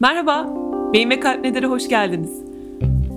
Merhaba, Beyin ve Kalp Nedir'e hoş geldiniz.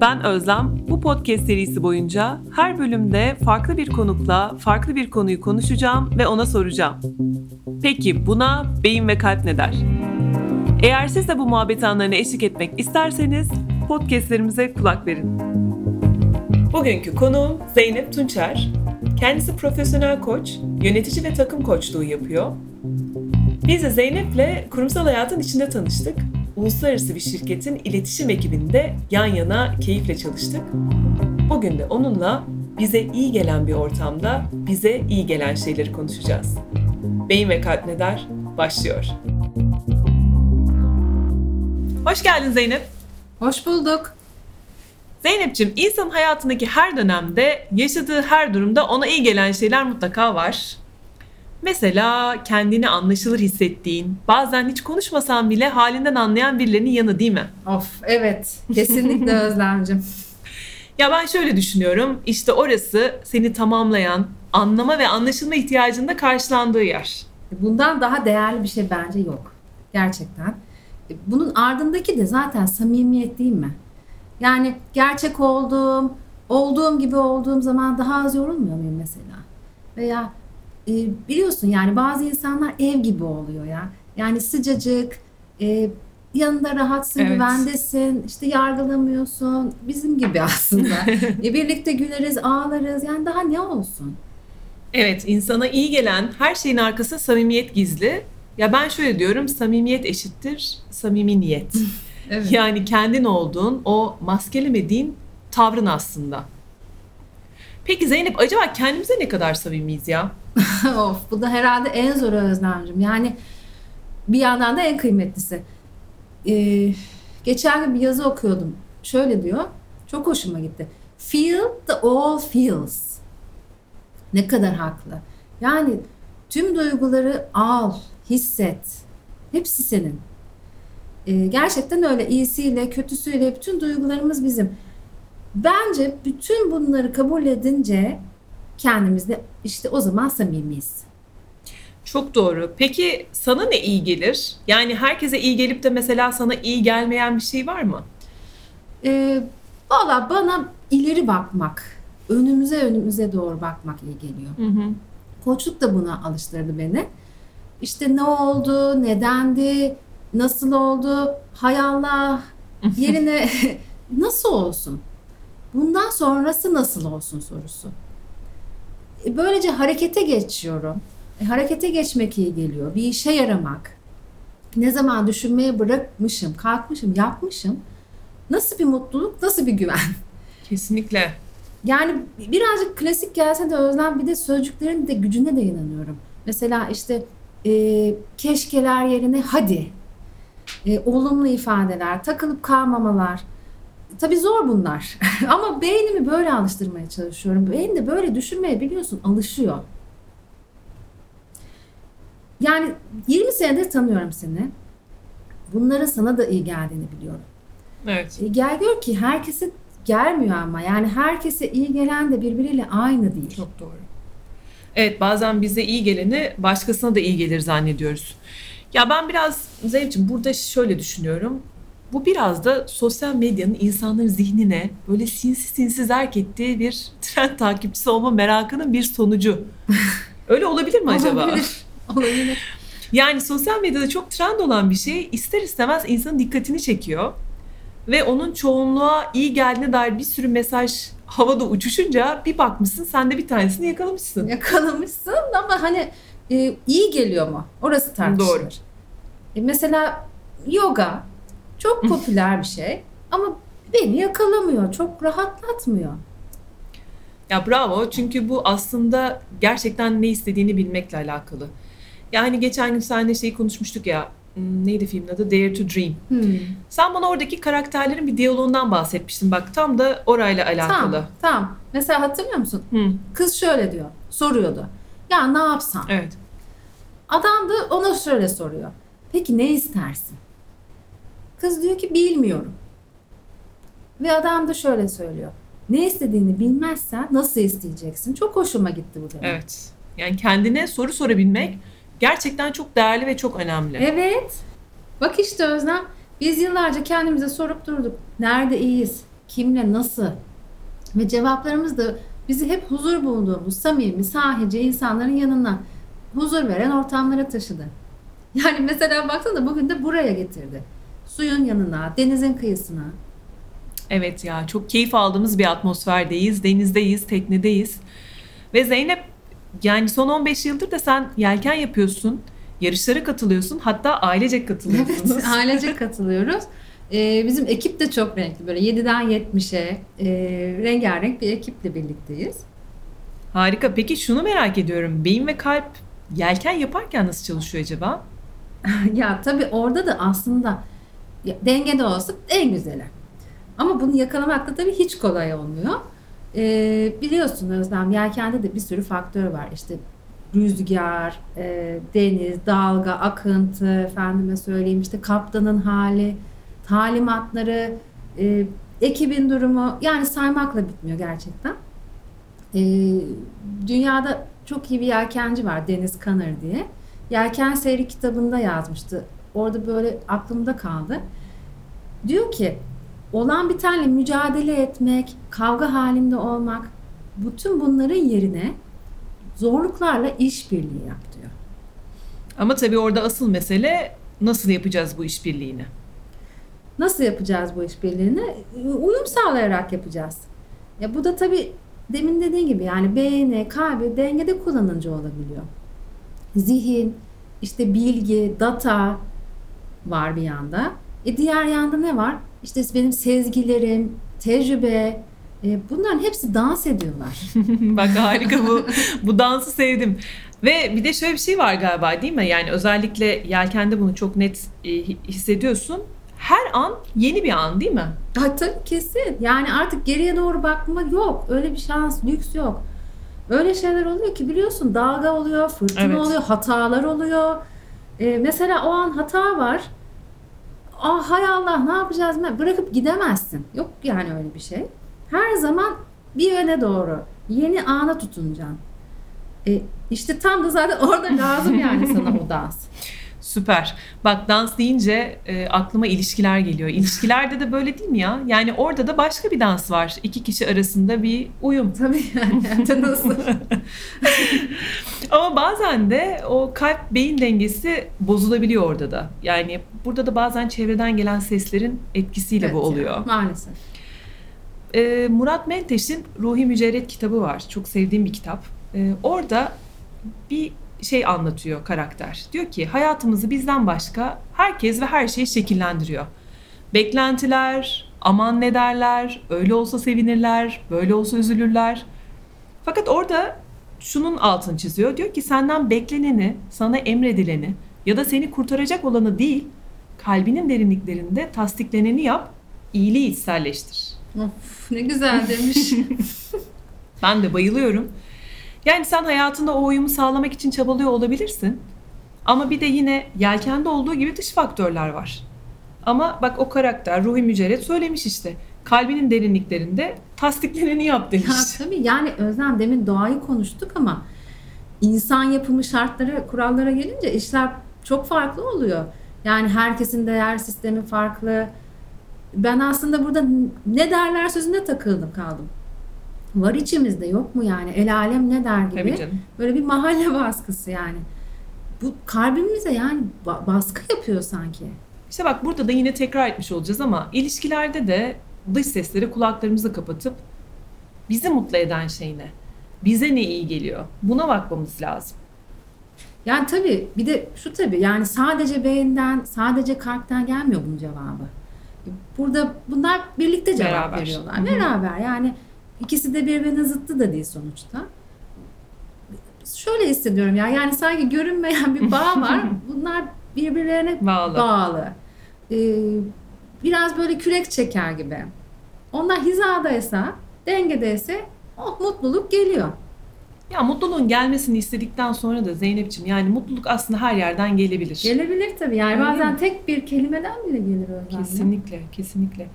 Ben Özlem. Bu podcast serisi boyunca her bölümde farklı bir konukla farklı bir konuyu konuşacağım ve ona soracağım. Peki buna beyin ve kalp ne der? Eğer siz de bu muhabbet anlarına eşlik etmek isterseniz podcastlerimize kulak verin. Bugünkü konuğum Zeynep Tunçer. Kendisi profesyonel koç, yönetici ve takım koçluğu yapıyor. Biz de Zeynep'le kurumsal hayatın içinde tanıştık. Uluslararası bir şirketin iletişim ekibinde yan yana keyifle çalıştık. Bugün de onunla bize iyi gelen bir ortamda bize iyi gelen şeyleri konuşacağız. Beyin ve Kalp Ne Der başlıyor. Hoş geldin Zeynep. Hoş bulduk. Zeynep'ciğim insan hayatındaki her dönemde yaşadığı her durumda ona iyi gelen şeyler mutlaka var. Mesela kendini anlaşılır hissettiğin, bazen hiç konuşmasan bile halinden anlayan birilerinin yanı değil mi? Of evet kesinlikle Özlemcim. Ya ben şöyle düşünüyorum, işte orası seni tamamlayan, anlama ve anlaşılma ihtiyacında karşılandığı yer. Bundan daha değerli bir şey bence yok. Gerçekten. Bunun ardındaki de zaten samimiyet değil mi? Yani gerçek olduğum, olduğum gibi olduğum zaman daha az yorulmuyor muyum mesela? Veya e, biliyorsun yani bazı insanlar ev gibi oluyor ya. Yani sıcacık, e, yanında rahatsın, Evet. güvendesin, işte yargılamıyorsun. Bizim gibi aslında. e, birlikte güleriz, ağlarız. Yani daha ne olsun? Evet, insana iyi gelen her şeyin arkasında samimiyet gizli. Ya ben şöyle diyorum, samimiyet eşittir samimi niyet. Evet. Yani kendin olduğun, o maskelemediğin tavrın aslında. Peki Zeynep, acaba kendimize ne kadar samimiyiz ya? of bu da herhalde en zoru Özlemcim. Yani bir yandan da en kıymetlisi. Ee, geçen gün bir yazı okuyordum. Şöyle diyor. Çok hoşuma gitti. Feel the all feels. Ne kadar haklı. Yani tüm duyguları al, hisset. Hepsi senin. Ee, gerçekten öyle. İyisiyle, kötüsüyle bütün duygularımız bizim. Bence bütün bunları kabul edince kendimizde işte o zaman samimiyiz. Çok doğru. Peki sana ne iyi gelir? Yani herkese iyi gelip de mesela sana iyi gelmeyen bir şey var mı? Ee, Valla bana ileri bakmak, önümüze önümüze doğru bakmak iyi geliyor. Hı hı. Koçluk da buna alıştırdı beni. İşte ne oldu, nedendi, nasıl oldu, hay Allah, yerine nasıl olsun? Bundan sonrası nasıl olsun sorusu. E, Böylece harekete geçiyorum. E, harekete geçmek iyi geliyor. Bir işe yaramak. Ne zaman düşünmeye bırakmışım, kalkmışım, yapmışım. Nasıl bir mutluluk, nasıl bir güven. Kesinlikle. Yani birazcık klasik gelse de Özlem bir de sözcüklerin de gücüne de inanıyorum. Mesela işte e, keşkeler yerine hadi. E, olumlu ifadeler, takılıp kalmamalar. Tabii zor bunlar. Ama beynimi böyle alıştırmaya çalışıyorum. Beyin de böyle düşünmeye biliyorsun alışıyor. Yani 20 senedir tanıyorum seni. Bunların sana da iyi geldiğini biliyorum. Evet. E, gel gör ki herkese gelmiyor ama yani herkese iyi gelen de birbiriyle aynı değil. Çok doğru. Evet bazen bize iyi geleni başkasına da iyi gelir zannediyoruz. Ya ben biraz Zeynep'ciğim burada şöyle düşünüyorum. Bu biraz da sosyal medyanın insanların zihnine böyle sinsi sinsi zerk ettiği bir trend takipçisi olma merakının bir sonucu. Öyle olabilir mi acaba? Olabilir. Olabilir. Yani sosyal medyada çok trend olan bir şey ister istemez insanın dikkatini çekiyor. Ve onun çoğunluğa iyi geldiğine dair bir sürü mesaj havada uçuşunca bir bakmışsın sen de bir tanesini yakalamışsın. Yakalamışsın ama hani e, iyi geliyor mu? Orası tartışılır. Doğru. E, mesela yoga çok popüler bir şey ama beni yakalamıyor. Çok rahatlatmıyor. Ya bravo çünkü bu aslında gerçekten ne istediğini bilmekle alakalı. Yani geçen gün seninle şeyi konuşmuştuk ya hmm, neydi filmin adı? Dare to Dream. Hmm. Sen bana oradaki karakterlerin bir diyaloğundan bahsetmiştin bak tam da orayla alakalı. Tamam, tamam. Mesela hatırlıyor musun? Hı, Kız şöyle diyor, soruyordu. Ya ne yapsam? evet. Adam da ona şöyle soruyor. Peki ne istersin? Kız diyor ki bilmiyorum. Ve adam da şöyle söylüyor. Ne istediğini bilmezsen nasıl isteyeceksin? Çok hoşuma gitti bu da. Evet. Yani kendine soru sorabilmek gerçekten çok değerli ve çok önemli. Evet. Bak işte Özlem Biz yıllarca kendimize sorup durduk. Nerede iyiyiz? Kimle nasıl? Ve cevaplarımız da bizi hep huzur bulduğumuz samimi, sahici insanların yanına huzur veren ortamlara taşıdı. Yani mesela baksana bugün de buraya getirdi. Suyun yanına, denizin kıyısına. Evet ya çok keyif aldığımız bir atmosferdeyiz. Denizdeyiz, teknedeyiz. Ve Zeynep yani son 15 yıldır da sen yelken yapıyorsun. Yarışlara katılıyorsun. Hatta ailecek katılıyorsunuz. Evet, ailece katılıyoruz. Ee, bizim ekip de çok renkli. Böyle 7'den 70'e e, rengarenk bir ekiple birlikteyiz. Harika. Peki şunu merak ediyorum. Beyin ve kalp yelken yaparken nasıl çalışıyor acaba? ya tabii orada da aslında dengede olsa en güzeli. Ama bunu yakalamak da tabii hiç kolay olmuyor. Ee, biliyorsun Özlem yelkende de bir sürü faktör var. İşte rüzgar, e, deniz, dalga, akıntı, efendime söyleyeyim işte kaptanın hali, talimatları, e, ekibin durumu yani saymakla bitmiyor gerçekten. E, dünyada çok iyi bir yelkenci var Deniz Kanır diye. Yelken Seyri kitabında yazmıştı. Orada böyle aklımda kaldı. Diyor ki olan bir tane mücadele etmek, kavga halinde olmak bütün bunların yerine zorluklarla işbirliği yap diyor. Ama tabii orada asıl mesele nasıl yapacağız bu işbirliğini? Nasıl yapacağız bu işbirliğini? Uyum sağlayarak yapacağız. Ya bu da tabii demin dediğin gibi yani beyni, kalbi dengede kullanınca olabiliyor. Zihin, işte bilgi, data var bir yanda. E diğer yanda ne var? İşte benim sezgilerim, tecrübe, e, bunların hepsi dans ediyorlar. Bak harika bu bu dansı sevdim. Ve bir de şöyle bir şey var galiba değil mi? Yani özellikle yelkende bunu çok net e, hissediyorsun. Her an yeni bir an değil mi? Ha, tabii kesin. Yani artık geriye doğru bakma yok. Öyle bir şans, lüks yok. Öyle şeyler oluyor ki biliyorsun dalga oluyor, fırtına Evet. oluyor, hatalar oluyor. Ee, mesela o an hata var. Ah hay Allah ne yapacağız? Bırakıp gidemezsin. Yok yani öyle bir şey. Her zaman bir yöne doğru. Yeni ana tutunacaksın. E, işte tam da zaten orada lazım yani sana o dans. Süper. Bak dans deyince e, aklıma ilişkiler geliyor. İlişkilerde de böyle değil mi ya? Yani orada da başka bir dans var. İki kişi arasında bir uyum. Tabii yani. Nasıl? Ama bazen de o kalp beyin dengesi bozulabiliyor orada da. Yani burada da bazen çevreden gelen seslerin etkisiyle bu Evet oluyor. yani, maalesef. Ee, Murat Menteş'in Ruhi Mücerret kitabı var. Çok sevdiğim bir kitap. Ee, orada bir şey anlatıyor karakter. Diyor ki hayatımızı bizden başka herkes ve her şey şekillendiriyor. Beklentiler, aman ne derler, öyle olsa sevinirler, böyle olsa üzülürler. Fakat orada şunun altını çiziyor. Diyor ki senden bekleneni, sana emredileni ya da seni kurtaracak olanı değil, kalbinin derinliklerinde tasdikleneni yap, iyiliği içselleştir. Of ne güzel demiş. Ben de bayılıyorum. Yani sen hayatında o uyumu sağlamak için çabalıyor olabilirsin. Ama bir de yine yelkende olduğu gibi dış faktörler var. Ama bak o karakter Ruhi Mücerret söylemiş işte. Kalbinin derinliklerinde tasdikleneni yap demiş. Ya tabii yani Özlem demin doğayı konuştuk ama insan yapımı şartları, kurallara gelince işler çok farklı oluyor. Yani herkesin değer sistemi farklı. Ben aslında burada ne derler sözüne takıldım kaldım. Var içimizde yok mu yani el alem ne der gibi. Böyle bir mahalle baskısı yani. Bu kalbimize yani ba- baskı yapıyor sanki. İşte bak burada da yine tekrar etmiş olacağız ama ilişkilerde de dış sesleri kulaklarımızı kapatıp bizi mutlu eden şey ne? Bize ne iyi geliyor? Buna bakmamız lazım. Yani tabii bir de şu tabii yani sadece beyinden, sadece kalpten gelmiyor bunun cevabı. Burada bunlar birlikte cevap Beraber. veriyorlar. Hı hı. Beraber yani ikisi de birbirine zıttı da değil sonuçta. Şöyle hissediyorum ya yani sanki görünmeyen bir bağ var. Bunlar birbirlerine Bağlı. bağlı. Ee, biraz böyle kürek çeker gibi. Onlar hizadaysa, dengedeyse oh mutluluk geliyor. Ya mutluluğun gelmesini istedikten sonra da Zeynep'ciğim yani mutluluk aslında her yerden gelebilir. Gelebilir tabii yani Öyle bazen mi? tek bir kelimeden bile gelir Özlem. Kesinlikle, kesinlikle.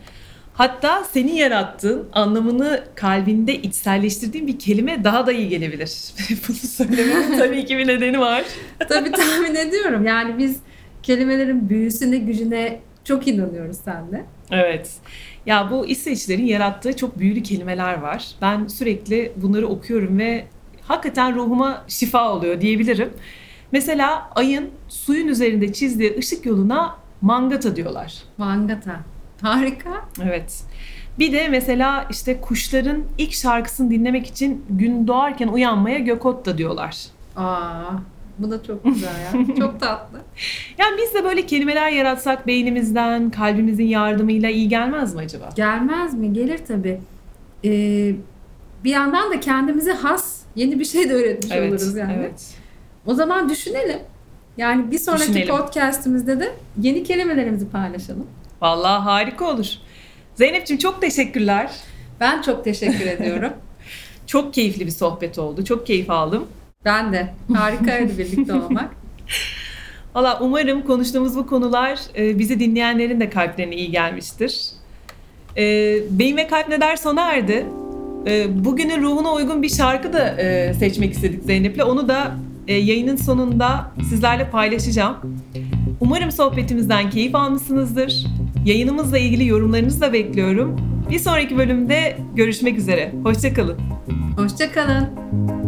Hatta senin yarattığın anlamını kalbinde içselleştirdiğin bir kelime daha da iyi gelebilir. Bunu söylemenin tabii ki bir nedeni var. Tabii tahmin ediyorum. Yani biz kelimelerin büyüsüne, gücüne Çok inanıyoruz sende. Evet. Ya bu İsveçlerin yarattığı çok büyülü kelimeler var. Ben sürekli bunları okuyorum ve hakikaten ruhuma şifa oluyor diyebilirim. Mesela ayın suyun üzerinde çizdiği ışık yoluna mangata diyorlar. Mangata. Harika. Evet. Bir de mesela işte kuşların ilk şarkısını dinlemek için gün doğarken uyanmaya gökotta diyorlar. Aa, bu da çok güzel ya. çok tatlı. Yani biz de böyle kelimeler yaratsak beynimizden, kalbimizin yardımıyla iyi gelmez mi acaba? Gelmez mi? Gelir tabii. Ee, bir yandan da kendimize has yeni bir şey de öğretmiş oluruz yani. evet. O zaman düşünelim. Yani bir sonraki Düşünelim. podcastimizde de yeni kelimelerimizi paylaşalım. Vallahi harika olur. Zeynep'ciğim çok teşekkürler. Ben çok teşekkür ediyorum. Çok keyifli bir sohbet oldu. Çok keyif aldım. Ben de. Harikaydı birlikte olmak. Valla umarım konuştuğumuz bu konular e, bizi dinleyenlerin de kalplerine iyi gelmiştir. E, Beyin ve Kalp Ne Der sona erdi. E, bugünün ruhuna uygun bir şarkı da seçmek istedik Zeynep'le. Onu da yayının sonunda sizlerle paylaşacağım. Umarım sohbetimizden keyif almışsınızdır. Yayınımızla ilgili yorumlarınızı da bekliyorum. Bir sonraki bölümde görüşmek üzere. Hoşçakalın. Hoşçakalın.